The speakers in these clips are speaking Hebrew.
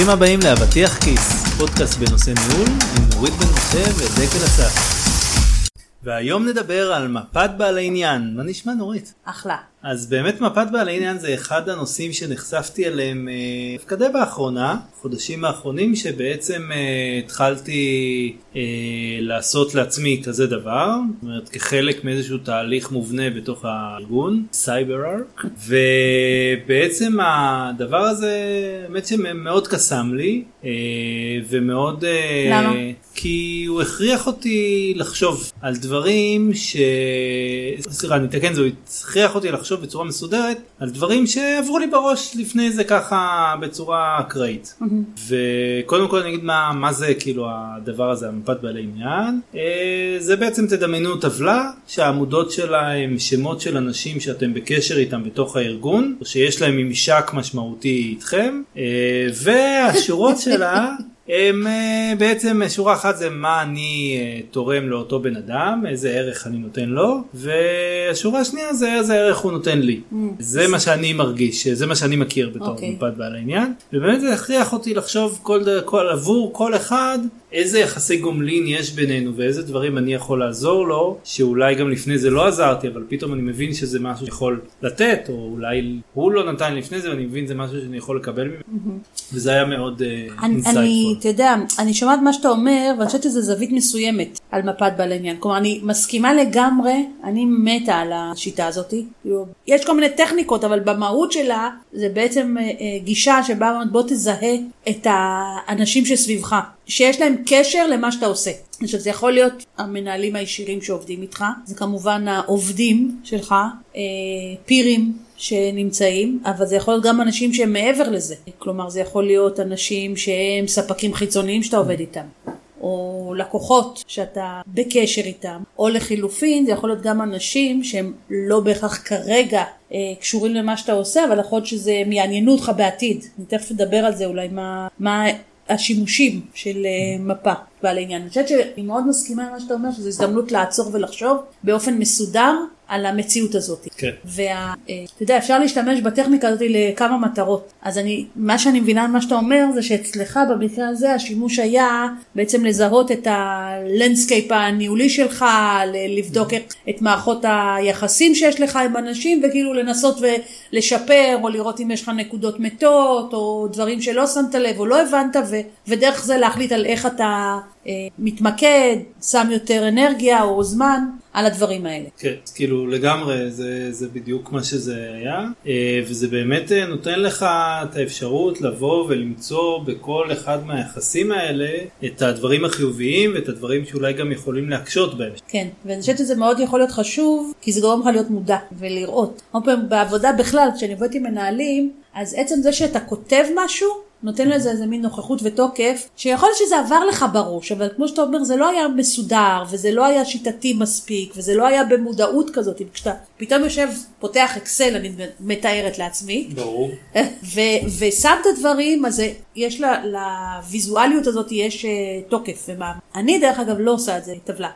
ברוכים הבאים לאבטיח כיס, פודקאסט בנושא ניהול עם נורית בן משה ודקל אסף. והיום נדבר על מפת בעלי עניין, מה נשמע נורית? אחלה. אז באמת מפת בעלי עניין זה אחד הנושאים שנחשפתי אליהם אה, דווקא די באחרונה, חודשים האחרונים שבעצם אה, התחלתי אה, לעשות לעצמי כזה דבר, זאת אומרת כחלק מאיזשהו תהליך מובנה בתוך הארגון, סייבר ארק, ובעצם הדבר הזה האמת שמאוד קסם לי, אה, ומאוד... למה? כי הוא הכריח אותי לחשוב על דברים ש... סליחה, אני אתקן, זה הוא הכריח אותי לחשוב בצורה מסודרת על דברים שעברו לי בראש לפני זה ככה בצורה אקראית. וקודם כל אני אגיד מה, מה זה כאילו הדבר הזה, המפת בעלי עניין. אה, זה בעצם תדמיינו טבלה שהעמודות שלה הם שמות של אנשים שאתם בקשר איתם בתוך הארגון, או שיש להם ממשק משמעותי איתכם, אה, והשורות שלה הם אה, בעצם שורה אחת זה מה אני אה, תורם לאותו בן אדם, איזה ערך אני נותן לו, והשורה השנייה זה איזה ערך הוא נותן לי. זה מה שאני מרגיש, זה מה שאני מכיר בתור אוקיי. מפת בעל העניין, ובאמת זה הכריח אותי לחשוב כל, כל, עבור כל אחד איזה יחסי גומלין יש בינינו ואיזה דברים אני יכול לעזור לו, שאולי גם לפני זה לא עזרתי, אבל פתאום אני מבין שזה משהו שיכול לתת, או אולי הוא לא נתן לפני זה ואני מבין זה משהו שאני יכול לקבל ממנו, וזה היה מאוד uh, אני, אני, אתה יודע, אני שומעת מה שאתה אומר, ואני חושבת שזו זווית מסוימת על מפת בעל עניין. כלומר, אני מסכימה לגמרי, אני מתה על השיטה הזאת. כאילו, יש כל מיני טכניקות, אבל במהות שלה, זה בעצם אה, אה, גישה שבה בוא תזהה את האנשים שסביבך, שיש להם קשר למה שאתה עושה. עכשיו, זה יכול להיות המנהלים הישירים שעובדים איתך, זה כמובן העובדים שלך, אה, פירים שנמצאים, אבל זה יכול להיות גם אנשים שהם מעבר לזה. כלומר, זה יכול להיות אנשים שהם ספקים חיצוניים שאתה עובד איתם. או לקוחות שאתה בקשר איתם, או לחילופין זה יכול להיות גם אנשים שהם לא בהכרח כרגע אה, קשורים למה שאתה עושה, אבל יכול להיות שזה הם יעניינו אותך בעתיד. אני תכף אדבר על זה אולי, מה, מה השימושים של אה, מפה בעל העניין. אני חושבת שאני מאוד מסכימה עם מה שאתה אומר, שזו הזדמנות לעצור ולחשוב באופן מסודר על המציאות הזאת. כן. ואתה יודע, אפשר להשתמש בטכניקה הזאת לכמה מטרות. אז אני, מה שאני מבינה ממה שאתה אומר, זה שאצלך במקרה הזה השימוש היה בעצם לזהות את ה landscape הניהולי שלך, לבדוק את, את מערכות היחסים שיש לך עם אנשים, וכאילו לנסות ולשפר, או לראות אם יש לך נקודות מתות, או דברים שלא שמת לב או לא הבנת, ו, ודרך זה להחליט על איך אתה אה, מתמקד, שם יותר אנרגיה או זמן על הדברים האלה. כן, כאילו לגמרי זה, זה בדיוק מה שזה היה אה, וזה באמת אה, נותן לך את האפשרות לבוא ולמצוא בכל אחד מהיחסים האלה את הדברים החיוביים ואת הדברים שאולי גם יכולים להקשות בהם. כן, ואני חושבת שזה מאוד יכול להיות חשוב, כי זה גורם לך להיות מודע ולראות. עוד פעם, בעבודה בכלל, כשאני עובדת עם מנהלים, אז עצם זה שאתה כותב משהו, נותן לזה איזה מין נוכחות ותוקף, שיכול להיות שזה עבר לך בראש, אבל כמו שאתה אומר, זה לא היה מסודר, וזה לא היה שיטתי מספיק, וזה לא היה במודעות כזאת. כשאתה פתאום יושב, פותח אקסל, אני מתארת לעצמי, ברור. ושם את הדברים, אז יש לה, לוויזואליות הזאת יש אה, תוקף ומה. אני דרך אגב לא עושה את זה, טבלה.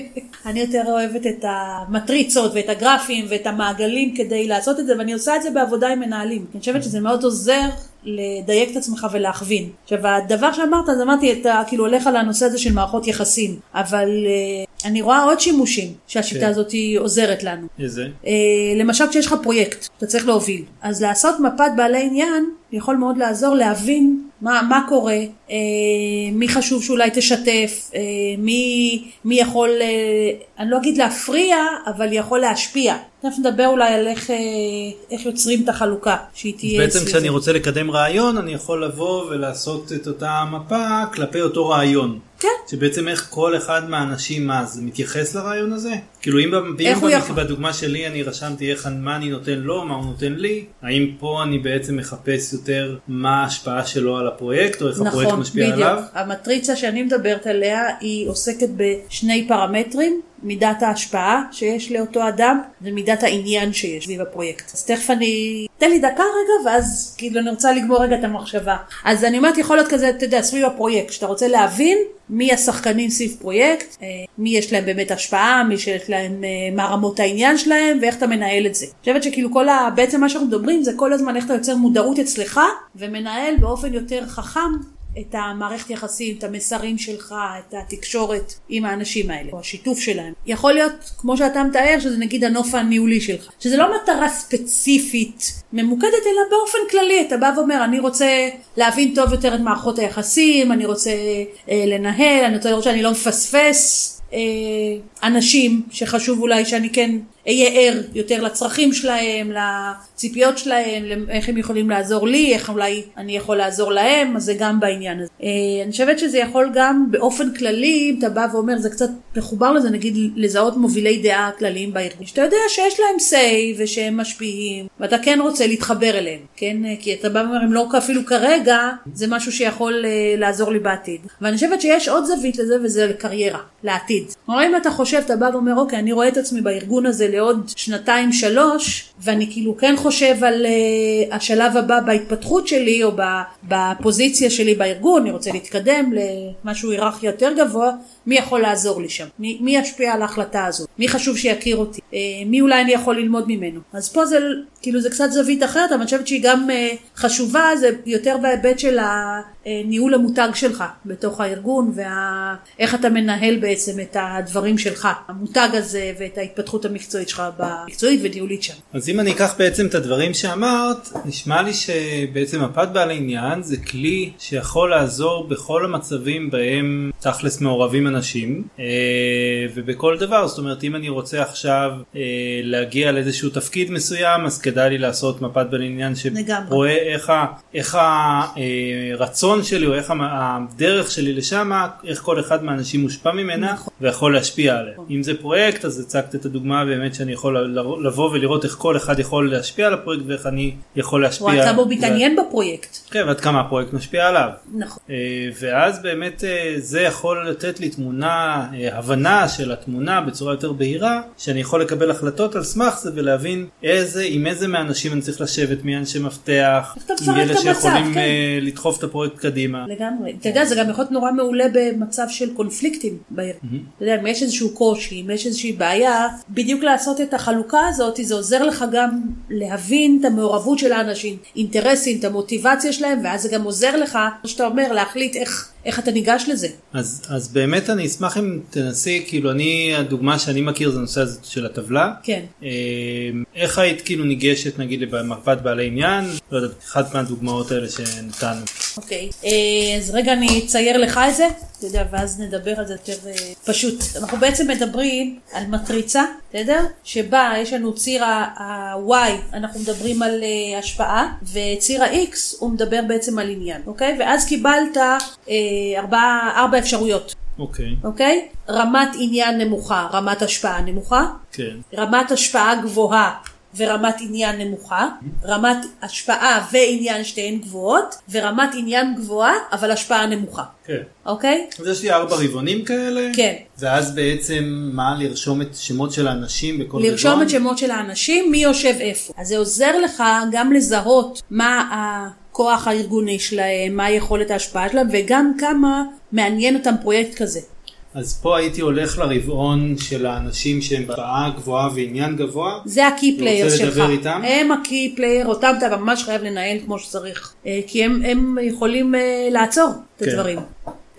אני יותר אוהבת את המטריצות ואת הגרפים ואת המעגלים כדי לעשות את זה, ואני עושה את זה בעבודה עם מנהלים. אני חושבת שזה מאוד עוזר לדייק את עצמך ולהכווין. עכשיו הדבר שאמרת, אז אמרתי, אתה כאילו הולך על הנושא הזה של מערכות יחסים, אבל אה, אני רואה עוד שימושים שהשיטה כן. הזאת עוזרת לנו. איזה? אה, למשל כשיש לך פרויקט, אתה צריך להוביל. אז לעשות מפת בעלי עניין יכול מאוד לעזור להבין מה, מה קורה, אה, מי חשוב שאולי תשתף, אה, מי, מי יכול, אה, אני לא אגיד להפריע, אבל יכול להשפיע. תכף נדבר אולי על איך, אה, איך יוצרים את החלוקה, שהיא תהיה... בעצם סביב כשאני. רוצה לקדם רעיון אני יכול לבוא ולעשות את אותה מפה כלפי אותו רעיון. כן. שבעצם איך כל אחד מהאנשים מה זה מתייחס לרעיון הזה? כאילו אם, בדוגמה שלי אני רשמתי איך, מה אני נותן לו, מה הוא נותן לי, האם פה אני בעצם מחפש יותר מה ההשפעה שלו על הפרויקט או איך הפרויקט נכון, משפיע בדיוק. עליו? המטריצה שאני מדברת עליה היא עוסקת בשני פרמטרים, מידת ההשפעה שיש לאותו אדם ומידת העניין שיש סביב הפרויקט. אז תכף אני... תן לי דקה רגע ואז כאילו אני רוצה לגמור רגע את המחשבה. אז אני אומרת יכול להיות כזה, אתה יודע, סביב הפרויקט, שאתה רוצה להבין מי השחקנים סביב פרויקט, אה, מי יש להם באמת השפעה, מי שיש להם, אה, מה רמות העניין שלהם ואיך אתה מנהל את זה. אני חושבת שכאילו כל ה... בעצם מה שאנחנו מדברים זה כל הזמן איך אתה יוצר מודעות אצלך ומנהל באופן יותר חכם את המערכת יחסים, את המסרים שלך, את התקשורת עם האנשים האלה, או השיתוף שלהם. יכול להיות, כמו שאתה מתאר, שזה נגיד הנוף הניהולי שלך. שזה לא מטרה ספציפית ממוקדת, אלא באופן כללי. אתה בא ואומר, אני רוצה להבין טוב יותר את מערכות היחסים, אני רוצה אה, לנהל, אני רוצה לראות שאני לא מפספס. אה, אנשים שחשוב אולי שאני כן אהיה ער יותר לצרכים שלהם, לציפיות שלהם, איך הם יכולים לעזור לי, איך אולי אני יכול לעזור להם, אז זה גם בעניין הזה. אה, אני חושבת שזה יכול גם באופן כללי, אם אתה בא ואומר, זה קצת מחובר לזה, נגיד לזהות מובילי דעה כלליים בארגון, שאתה יודע שיש להם say ושהם משפיעים, ואתה כן רוצה להתחבר אליהם, כן? כי אתה בא ואומר, אם לא אפילו כרגע, זה משהו שיכול אה, לעזור לי בעתיד. ואני חושבת שיש עוד זווית לזה, וזה לקריירה, לעתיד. כלומר, אם אתה חושב, אתה בא ואומר, אוקיי, אני רואה את עצמי בארגון הזה לעוד שנתיים שלוש, ואני כאילו כן חושב על uh, השלב הבא בהתפתחות שלי, או בפוזיציה שלי בארגון, אני רוצה להתקדם למשהו היררכי יותר גבוה, מי יכול לעזור לי שם? מי, מי ישפיע על ההחלטה הזאת? מי חשוב שיכיר אותי? Uh, מי אולי אני יכול ללמוד ממנו? אז פה זה, כאילו זה קצת זווית אחרת, אבל אני חושבת שהיא גם uh, חשובה, זה יותר בהיבט של הניהול המותג שלך בתוך הארגון, ואיך אתה מנהל בעצם את הדברים שלך, המותג הזה ואת ההתפתחות המקצועית שלך במקצועית וניהולית שם. אז אם אני אקח בעצם את הדברים שאמרת, נשמע לי שבעצם מפת בעל העניין זה כלי שיכול לעזור בכל המצבים בהם תכלס מעורבים אנשים, אה, ובכל דבר, זאת אומרת אם אני רוצה עכשיו אה, להגיע לאיזשהו תפקיד מסוים, אז כדאי לי לעשות מפת בעל עניין שרואה איך, איך הרצון שלי או איך הדרך שלי לשם, איך כל אחד מהאנשים מושפע ממנה נכון. ויכול להשפיע עליה. נכון. אם זה פרויקט אז הצגת את הדוגמה באמת שאני יכול לבוא ולראות איך כל אחד יכול להשפיע על הפרויקט ואיך אני יכול להשפיע. או אתה בו מתעניין בפרויקט. כן, ועד כמה הפרויקט משפיע עליו. נכון. אה, ואז באמת אה, זה יכול לתת לי תמונה, אה, הבנה של התמונה בצורה יותר בהירה, שאני יכול לקבל החלטות על סמך זה ולהבין איזה, עם איזה מהאנשים אני צריך לשבת, מי אנשי מפתח, עם אלה שיכולים כן. לדחוף את הפרויקט קדימה. לגמרי. אתה יודע, זה גם יכול להיות נורא מעולה במצב של קונפליקטים בארגון. אתה יודע, אם יש איזשהו קושי, אם יש איזושהי בעיה, בדיוק לעשות את החלוקה הזאת, זה עוזר לך גם להבין את המעורבות של האנשים, אינטרסים, את המוטיבציה שלהם, ואז זה גם עוזר לך, כמו שאתה אומר, להחליט איך, איך אתה ניגש לזה. אז, אז באמת אני אשמח אם תנסי, כאילו אני, הדוגמה שאני מכיר זה הנושא הזה של הטבלה. כן. אה, איך היית כאילו ניגשת נגיד למפת בעלי עניין, לא יודעת, אחת מהדוגמאות האלה שנתנו. אוקיי, אה, אז רגע אני אצייר לך את זה, אתה יודע, ואז נדבר על זה יותר אה, פשוט. אנחנו בעצם מדברים על מטריצה, בסדר? שבה יש לנו ציר ה-Y, אנחנו מדברים על uh, השפעה, וציר ה-X הוא מדבר בעצם על עניין, אוקיי? ואז קיבלת ארבע אפשרויות. אוקיי. אוקיי? רמת עניין נמוכה, רמת השפעה נמוכה. כן. רמת השפעה גבוהה, ורמת עניין נמוכה, רמת השפעה ועניין שתיהן גבוהות, ורמת עניין גבוהה אבל השפעה נמוכה. כן. אוקיי? אז יש לי ארבע רבעונים כאלה. כן. ואז בעצם מה לרשום את שמות של האנשים בכל רבעון? לרשום את שמות של האנשים, מי יושב איפה. אז זה עוזר לך גם לזהות מה הכוח הארגוני שלהם, מה יכולת ההשפעה שלהם, וגם כמה מעניין אותם פרויקט כזה. אז פה הייתי הולך לרבעון של האנשים שהם בהשפעה גבוהה ועניין גבוה. זה ה key player שלך. לדבר איתם? הם ה key player, אותם אתה ממש חייב לנהל כמו שצריך. אה, כי הם, הם יכולים אה, לעצור את כן. הדברים.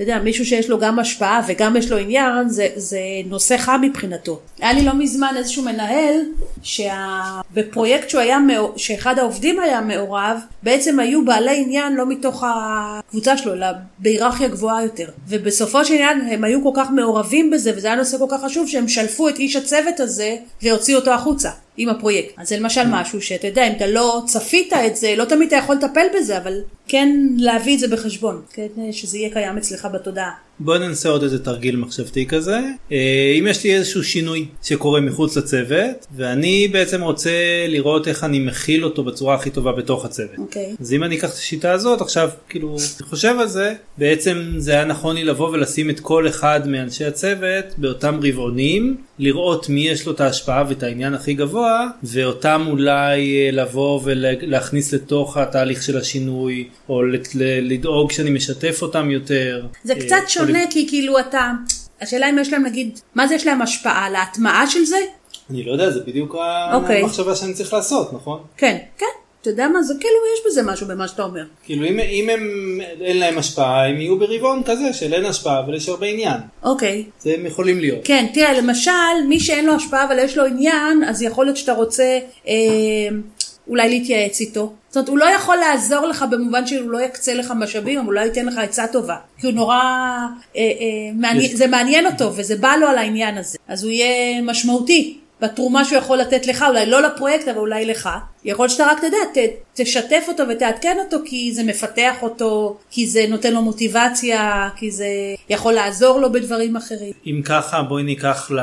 אתה יודע, מישהו שיש לו גם השפעה וגם יש לו עניין, זה, זה נושא חם מבחינתו. היה לי לא מזמן איזשהו מנהל, שבפרויקט שהוא היה, שאחד העובדים היה מעורב, בעצם היו בעלי עניין לא מתוך הקבוצה שלו, אלא בהיררכיה גבוהה יותר. ובסופו של עניין הם היו כל כך מעורבים בזה, וזה היה נושא כל כך חשוב, שהם שלפו את איש הצוות הזה והוציאו אותו החוצה. עם הפרויקט. אז זה למשל משהו שאתה יודע, אם אתה לא צפית את זה, לא תמיד אתה יכול לטפל בזה, אבל כן להביא את זה בחשבון, כן, שזה יהיה קיים אצלך בתודעה. בוא ננסה עוד איזה תרגיל מחשבתי כזה. אה, אם יש לי איזשהו שינוי שקורה מחוץ לצוות, ואני בעצם רוצה לראות איך אני מכיל אותו בצורה הכי טובה בתוך הצוות. אוקיי. אז אם אני אקח את השיטה הזאת, עכשיו כאילו, אני חושב על זה, בעצם זה היה נכון לי לבוא ולשים את כל אחד מאנשי הצוות באותם רבעונים, לראות מי יש לו את ההשפעה ואת העניין הכי גבוה, ואותם אולי אה, לבוא ולהכניס לתוך התהליך של השינוי, או לדאוג שאני משתף אותם יותר. זה אה, קצת או שונה כי כאילו אתה, השאלה אם יש להם נגיד, מה זה יש להם השפעה? להטמעה של זה? אני לא יודע, זה בדיוק אוקיי. המחשבה שאני צריך לעשות, נכון? כן, כן. אתה יודע מה זה? כאילו יש בזה משהו במה שאתה אומר. כאילו אם, אם הם אין להם השפעה, הם יהיו ברבעון כזה של אין השפעה אבל יש הרבה עניין. אוקיי. זה הם יכולים להיות. כן, תראה, למשל, מי שאין לו השפעה אבל יש לו עניין, אז יכול להיות שאתה רוצה אה, אולי להתייעץ איתו. זאת אומרת, הוא לא יכול לעזור לך במובן שהוא לא יקצה לך משאבים, אבל אולי ייתן לך עצה טובה. כי הוא נורא, אה, אה, מעניין, זה מעניין אותו וזה בא לו על העניין הזה. אז הוא יהיה משמעותי. בתרומה שהוא יכול לתת לך, אולי לא לפרויקט, אבל אולי לך. יכול להיות שאתה רק, אתה יודע, ת, תשתף אותו ותעדכן אותו, כי זה מפתח אותו, כי זה נותן לו מוטיבציה, כי זה יכול לעזור לו בדברים אחרים. אם ככה בואי ניקח ל,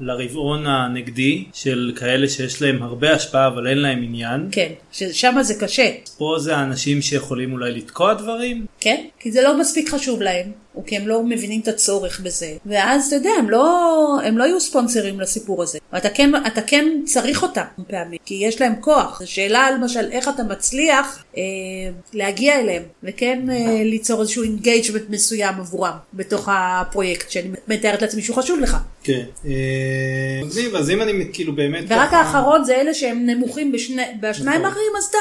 לרבעון הנגדי של כאלה שיש להם הרבה השפעה אבל אין להם עניין. כן, ששם זה קשה, פה זה האנשים שיכולים אולי לתקוע דברים. כן? כי זה לא מספיק חשוב להם, או כי הם לא מבינים את הצורך בזה. ואז אתה יודע, הם לא, הם לא יהיו ספונסרים לסיפור הזה. ואתה כן, אתה כן צריך אותם פעמים, כי יש להם כוח. זו שאלה למשל איך אתה מצליח אה, להגיע אליהם, וכן אה, ליצור איזשהו engagement מסוים עבורם בתוך הפרויקט, שאני מתארת לעצמי שהוא חשוב לך. כן. אה, מגניב, אז אם אני כאילו באמת... ורק ככה- האחרון זה אלה שהם נמוכים בשני, בשניים נכון. האחרים, אז אתה,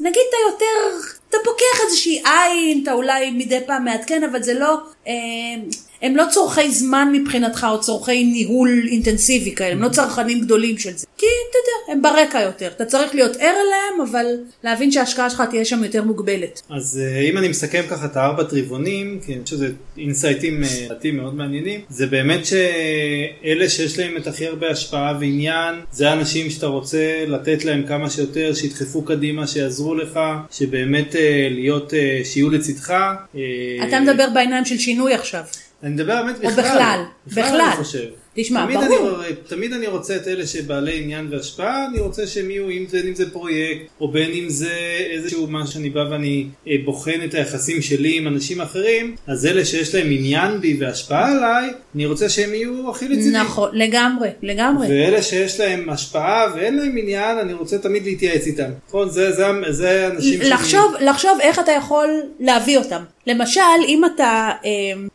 נגיד אתה יותר, אתה פוקח איזושהי עין, אתה אולי מדי פעם מעדכן, אבל זה לא, אה, הם לא צורכי זמן מבחינתך, או צורכי ניהול אינטנסיבי כאלה, הם לא צרכנים גדולים של זה. כי אתה יודע, הם ברקע יותר. אתה צריך להיות ער אליהם, אבל להבין שההשקעה שלך תהיה שם יותר מוגבלת. אז אה, אם אני מסכם ככה את הארבע טריבונים, כי אני חושב שזה אינסייטים אה, לדעתי מאוד מעניינים, זה באמת שאלה שיש להם את הכי הרבה השפעה ועניין, זה האנשים שאתה רוצה לתת להם כמה שיותר, שידחפו קדימה, שיעזרו לך, שבאמת אה, להיות, אה, שיהיו לצדך. אה, אתה מדבר בעיניים של שינוי עכשיו. אני מדבר באמת או בכלל. בכלל, בכלל. אני חושב. תשמע, תמיד ברור. אני, תמיד אני רוצה את אלה שבעלי עניין והשפעה, אני רוצה שהם יהיו, אם בין אם זה פרויקט, או בין אם זה איזשהו משהו שאני בא ואני אה, בוחן את היחסים שלי עם אנשים אחרים, אז אלה שיש להם עניין בי והשפעה עליי, אני רוצה שהם יהיו הכי לצידי. נכון, לגמרי, לגמרי. ואלה שיש להם השפעה ואין להם עניין, אני רוצה תמיד להתייעץ איתם. נכון? זה, זה, זה אנשים לחשוב, לחשוב איך אתה יכול להביא אותם. למשל, אם אתה, אה,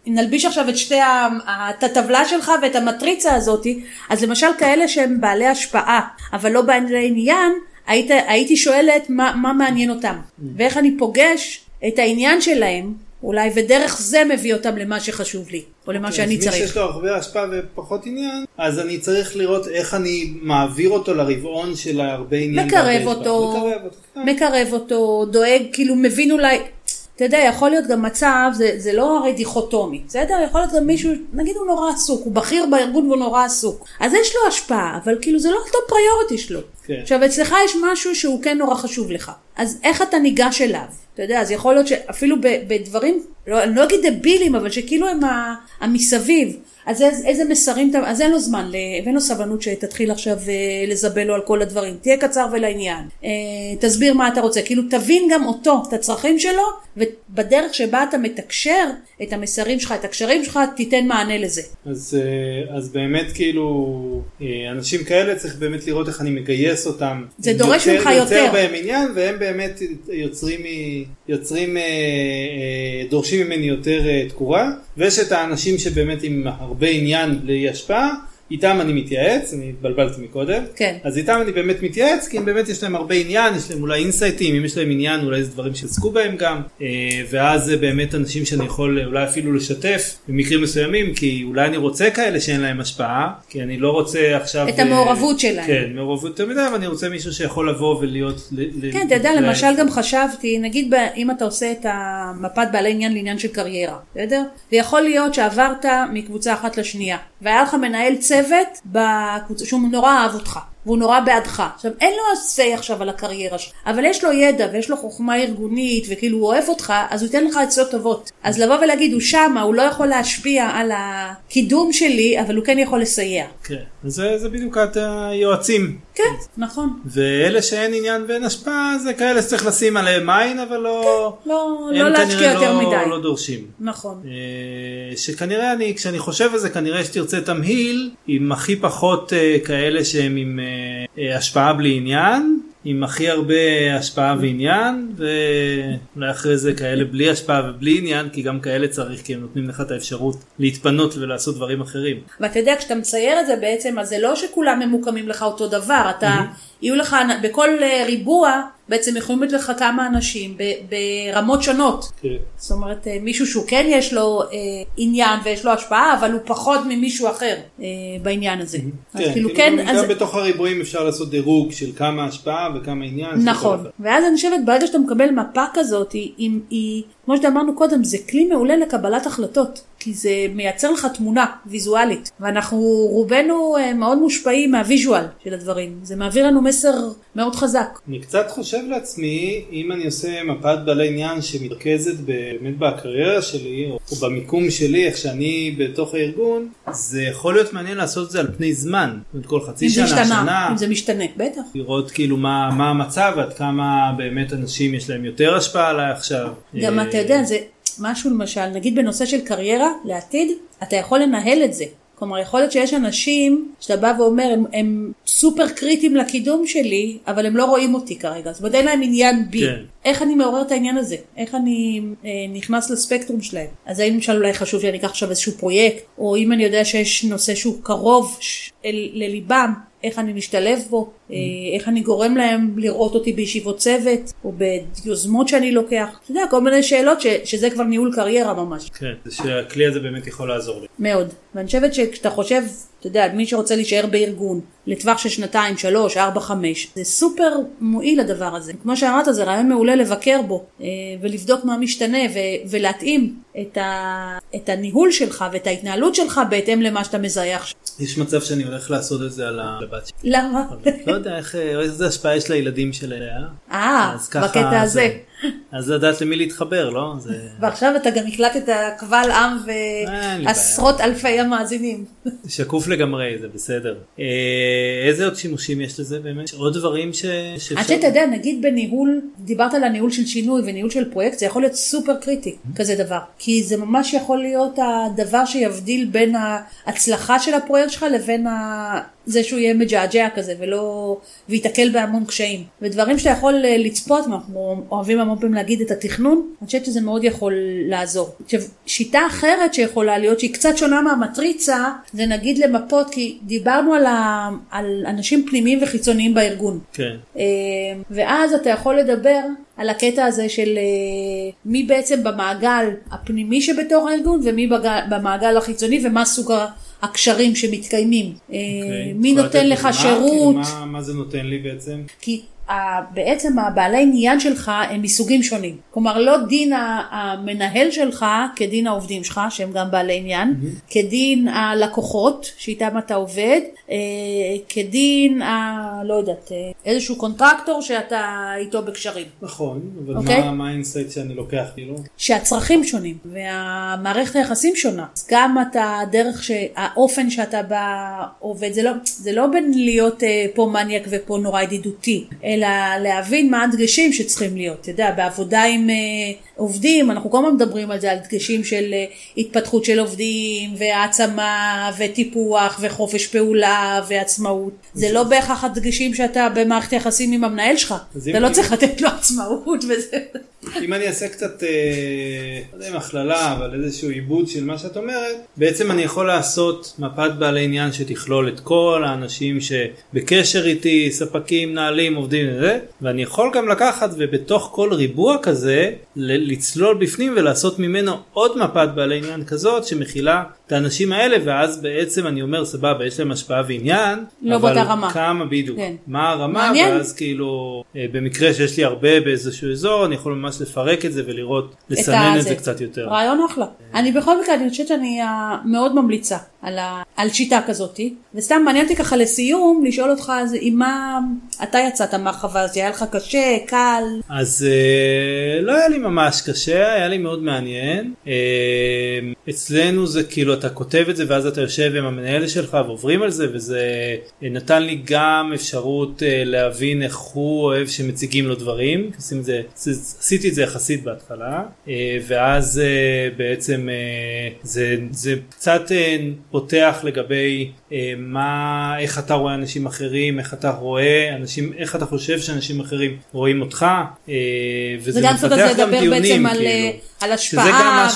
נלביש עכשיו את שתי, ה- את הטבלה שלך ואת המטריצה הזאתי, אז למשל כאלה שהם בעלי השפעה, אבל לא בעלי עניין, היית, הייתי שואלת מה, מה מעניין אותם, ואיך אני פוגש את העניין שלהם, אולי, ודרך זה מביא אותם למה שחשוב לי, או למה שאני אוקיי, אז מי צריך. שיש לו הרבה השפעה ופחות עניין, אז אני צריך לראות איך אני מעביר אותו לרבעון של הרבה עניין. אותו. מקרב אותו. כן. מקרב אותו, דואג, כאילו מבין אולי, אתה יודע, יכול להיות גם מצב, זה, זה לא הרי דיכוטומי, בסדר? יכול להיות גם מישהו, נגיד הוא נורא עסוק, הוא בכיר בארגון והוא נורא עסוק. אז יש לו השפעה, אבל כאילו זה לא אותו פריוריטי שלו. כן. עכשיו, אצלך יש משהו שהוא כן נורא חשוב לך. אז איך אתה ניגש אליו? אתה יודע, אז יכול להיות שאפילו בדברים, לא, אני לא אגיד דבילים, אבל שכאילו הם ה- המסביב. אז איזה, איזה מסרים, אתה- אז אין לו זמן, ואין לו סבלנות שתתחיל עכשיו אה, לזבל לו על כל הדברים. תהיה קצר ולעניין. אה, תסביר מה אתה רוצה. כאילו, תבין גם אותו, את הצרכים שלו, ובדרך שבה אתה מתקשר את המסרים שלך, את הקשרים שלך, תיתן מענה לזה. אז, אה, אז באמת כאילו, אה, אנשים כאלה צריך באמת לראות איך אני מגייס אותם. זה דורש ממך יוצר יותר. בהם עניין והם באמת יוצרים, יוצרים, אה, אה, דורשים ממני יותר אה, תקורה. ויש את האנשים שבאמת עם הרבה עניין בלי השפעה. איתם אני מתייעץ, אני התבלבלתי מקודם, כן. אז איתם אני באמת מתייעץ, כי הם באמת יש להם הרבה עניין, יש להם אולי אינסייטים, אם יש להם עניין אולי זה דברים שעסקו בהם גם, אה, ואז זה באמת אנשים שאני יכול אה, אולי אפילו לשתף במקרים מסוימים, כי אולי אני רוצה כאלה שאין להם השפעה, כי אני לא רוצה עכשיו... את המעורבות שלהם. כן, מעורבות יותר מדי, אבל אני רוצה מישהו שיכול לבוא ולהיות... כן, אתה יודע, למשל גם חשבתי, נגיד אם אתה עושה את המפת בעלי עניין לעניין של קריירה, בסדר? ויכול להיות שעברת מקבוצה אחת לשנייה, והיה לך מנהל צוות בקבוצה, שהוא נורא אהב אותך. והוא נורא בעדך. עכשיו, אין לו say עכשיו על הקריירה שלך, אבל יש לו ידע ויש לו חוכמה ארגונית, וכאילו הוא אוהב אותך, אז הוא ייתן לך עצות טובות. אז לבוא ולהגיד, הוא שמה, הוא לא יכול להשפיע על הקידום שלי, אבל הוא כן יכול לסייע. כן, זה, זה בדיוק את היועצים. כן, נכון. ואלה שאין עניין ואין השפעה, זה כאלה שצריך לשים עליהם עין, אבל לא... כן, לא, הם לא להשקיע יותר לא, מדי. לא דורשים. נכון. אה, שכנראה אני, כשאני חושב על זה, כנראה שתרצה תמהיל עם הכי פחות אה, כאלה שהם עם אה, השפעה בלי עניין, עם הכי הרבה השפעה ועניין, ואולי אחרי זה כאלה בלי השפעה ובלי עניין, כי גם כאלה צריך, כי הם נותנים לך את האפשרות להתפנות ולעשות דברים אחרים. ואתה יודע, כשאתה מצייר את זה בעצם, אז זה לא שכולם ממוקמים לך אותו דבר, אתה, יהיו לך, בכל אה, ריבוע, בעצם יכולים להיות לך כמה אנשים ברמות שונות. כן. זאת אומרת, אה, מישהו שהוא כן יש לו אה, עניין ויש לו השפעה, אבל הוא פחות ממישהו אחר אה, בעניין הזה. אז כן, כאילו כאילו כן, גם, אז... בתוך הריבועים אפשר לעשות דירוג של כמה השפעה וכמה עניין. נכון. ואז אני חושבת ברגע שאתה מקבל מפה כזאת, היא, היא, היא, כמו שאמרנו קודם, זה כלי מעולה לקבלת החלטות, כי זה מייצר לך תמונה ויזואלית, ואנחנו רובנו אה, מאוד מושפעים מהוויז'ואל של הדברים, זה מעביר לנו מסר מאוד חזק. אני קצת חושב לעצמי, אם אני עושה מפת בעלי עניין שמתרכזת באמת בקריירה שלי, או, במיקום שלי, איך שאני בתוך הארגון, זה יכול להיות מעניין לעשות את זה על פני זמן. זאת אומרת, כל חצי שנה, השתנה, שנה, אם זה משתנה, בטח. לראות כאילו מה, מה המצב, עד כמה באמת אנשים יש להם יותר השפעה עליי עכשיו. גם אה, אתה יודע, זה משהו למשל, נגיד בנושא של קריירה לעתיד, אתה יכול לנהל את זה. כלומר, יכול להיות שיש אנשים שאתה בא ואומר, הם, הם סופר קריטיים לקידום שלי, אבל הם לא רואים אותי כרגע. זאת אומרת, אין להם עניין בי. כן. איך אני מעורר את העניין הזה? איך אני אה, נכנס לספקטרום שלהם? אז האם למשל אולי חשוב שאני אקח עכשיו איזשהו פרויקט, או אם אני יודע שיש נושא שהוא קרוב ש- אל, לליבם, איך אני משתלב בו, אה, איך אני גורם להם לראות אותי בישיבות צוות, או ביוזמות שאני לוקח. אתה יודע, כל מיני שאלות ש, שזה כבר ניהול קריירה ממש. כן, זה שהכלי הזה באמת יכול לעזור לי. מאוד. ואני חושבת שכשאתה חושב, אתה יודע, מי שרוצה להישאר בארגון לטווח של שנתיים, שלוש, ארבע, חמש, זה סופר מועיל הדבר הזה. כמו שאמרת, זה רעיון מעולה לבקר בו, אה, ולבדוק מה משתנה, ולהתאים את, ה- את הניהול שלך ואת ההתנהלות שלך בהתאם למה שאתה מזהה עכשיו. יש מצב שאני הולך לעשות את זה על הבת שלי. למה? לא יודע איך, איזה השפעה יש לילדים שליה. אה, בקטע הזה. אז לדעת למי להתחבר, לא? זה... ועכשיו אתה גם הקלטת קבל עם ועשרות אלפי המאזינים. שקוף לגמרי, זה בסדר. אה, איזה עוד שימושים יש לזה באמת? יש עוד דברים ש... שאפשר... עד שאתה יודע, נגיד בניהול, דיברת על הניהול של שינוי וניהול של פרויקט, זה יכול להיות סופר קריטי, כזה דבר. כי זה ממש יכול להיות הדבר שיבדיל בין ההצלחה של הפרויקט שלך לבין ה... זה שהוא יהיה מג'עג'ע כזה ולא... וייתקל בהמון קשיים. ודברים שאתה יכול אה, לצפות, אנחנו אוהבים המון פעמים להגיד את התכנון, אני חושבת שזה מאוד יכול לעזור. עכשיו, שיטה אחרת שיכולה להיות, שהיא קצת שונה מהמטריצה, זה נגיד למפות, כי דיברנו על, ה... על אנשים פנימיים וחיצוניים בארגון. כן. אה, ואז אתה יכול לדבר על הקטע הזה של אה, מי בעצם במעגל הפנימי שבתוך הארגון ומי בגל, במעגל החיצוני ומה סוג ה- הקשרים שמתקיימים. אה, אוקיי. מי נותן לך? שירות, מה- מה זה נותן לי בעצם? כי בעצם הבעלי עניין שלך הם מסוגים שונים. כלומר, לא דין המנהל שלך כדין העובדים שלך, שהם גם בעלי עניין, כדין הלקוחות שאיתם אתה עובד, אה, כדין, ה, לא יודעת, אה, איזשהו contractor שאתה איתו בקשרים. נכון, אבל אוקיי. מה- מה ה insight שאני לוקח כאילו? שהצרכים שונים והמערכת היחסים שונה. אז גם אתה, הדרך, ש... האופן שאתה בא עובד, זה לא, זה לא בין להיות אה, פה מניאק ופה נורא ידידותי, אלא להבין מה הדגשים שצריכים להיות. אתה יודע, בעבודה עם אה, עובדים, אנחנו כל הזמן מדברים על זה, על דגשים של אה, התפתחות של עובדים, והעצמה, וטיפוח, וחופש פעולה, ועצמאות. זה לא בהכרח הדגשים שאתה במערכת יחסים עם המנהל שלך. אתה לא צריך לתת לו עצמאות וזה. אם אני אעשה קצת, אה, לא יודע אם הכללה, אבל איזשהו עיבוד של מה שאת אומרת, בעצם אני יכול לעשות מפת בעלי עניין שתכלול את כל האנשים שבקשר איתי, ספקים, מנהלים, עובדים וזה, ואני יכול גם לקחת ובתוך כל ריבוע כזה, לצלול בפנים ולעשות ממנו עוד מפת בעלי עניין כזאת שמכילה את האנשים האלה, ואז בעצם אני אומר סבבה, יש להם השפעה ועניין, לא אבל באותה רמה. כמה בדיוק, כן. מה הרמה, מעניין. ואז כאילו אה, במקרה שיש לי הרבה באיזשהו אזור אני יכול ממש לפרק את זה ולראות לסנן את. זה קצת יותר. רעיון אחלה. אני בכל מקרה, אני חושבת שאני אה, מאוד ממליצה על, ה, על שיטה כזאת. וסתם מעניין אותי ככה לסיום, לשאול אותך אז עם מה אתה יצאת מהחווה הזאת, היה לך קשה, קל? אז אה, לא היה לי ממש קשה, היה לי מאוד מעניין. אה, אצלנו זה כאילו אתה כותב את זה ואז אתה יושב עם המנהל שלך ועוברים על זה וזה נתן לי גם אפשרות אה, להבין איך הוא אוהב שמציגים לו דברים. עשיתי את זה, עשיתי את זה יחסית בהתחלה אה, ואז אה, בעצם אה, זה, זה קצת אה, פותח לגבי אה, מה, איך אתה רואה אנשים אחרים, איך אתה רואה אנשים, איך אתה חושב שאנשים אחרים רואים אותך, אה, וזה מפתח גם דיונים, בעצם על, כאילו. אה, על השפעה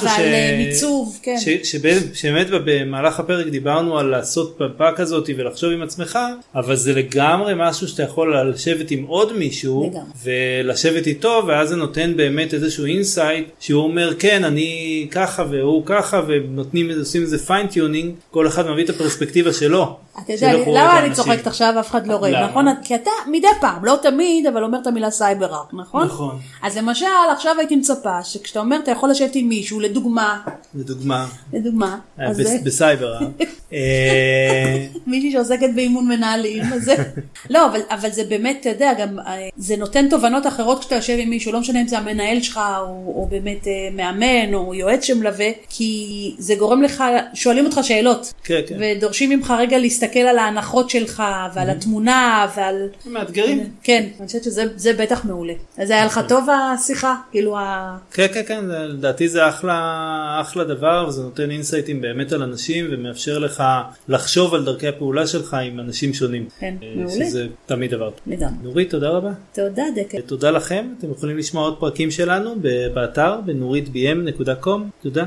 ועל ש- אה, מיצוב, כן. ש- שבאמת שבאמת במהלך הפרק דיברנו על לעשות מפה כזאת ולחשוב עם עצמך, אבל זה לגמרי משהו שאתה יכול לשבת עם עוד מישהו, לגמרי. ולשבת איתו, ואז זה נותן באמת איזשהו insight, שהוא אומר כן אני ככה והוא ככה, ונותנים עושים איזה fine-tuning, כל אחד מביא את הפרספקטיבה שלו. אתה יודע, למה אני. צוחקת עכשיו, אף אחד לא רואה? נכון? כי אתה מדי פעם, לא תמיד, אבל אומר את המילה סייבר רק, נכון? נכון. אז למשל, עכשיו הייתי מצפה שכשאתה אומר, אתה יכול לשבת עם מישהו, לדוגמה, לדוגמה, לדוגמה, אה, בס- זה בסייבר, אה? אה, מישהי שעוסקת באימון מנהלים, לא, אבל, זה באמת, אתה יודע, גם, אה, זה נותן תובנות אחרות כשאתה יושב עם מישהו, לא משנה אם זה המנהל שלך, או, באמת אה, מאמן, או יועץ שמלווה, כי זה גורם לך, שואלים אותך שאלות, כן, כן. ודורשים ממך רגע להסתכל על ההנחות שלך, ועל התמונה, ועל... מאתגרים. כן, אני חושבת שזה זה בטח מעולה. אז היה לך טוב השיחה? כאילו ה... כן כן כן לדעתי זה אחלה אחלה דבר וזה נותן אינסייטים באמת על אנשים ומאפשר לך לחשוב על דרכי הפעולה שלך עם אנשים שונים. כן, אה, מעולה. שזה תמיד דבר. טוב. לגמרי. נורית תודה רבה. תודה דקל. תודה לכם אתם יכולים לשמוע עוד פרקים שלנו באתר בנורית bm.com תודה.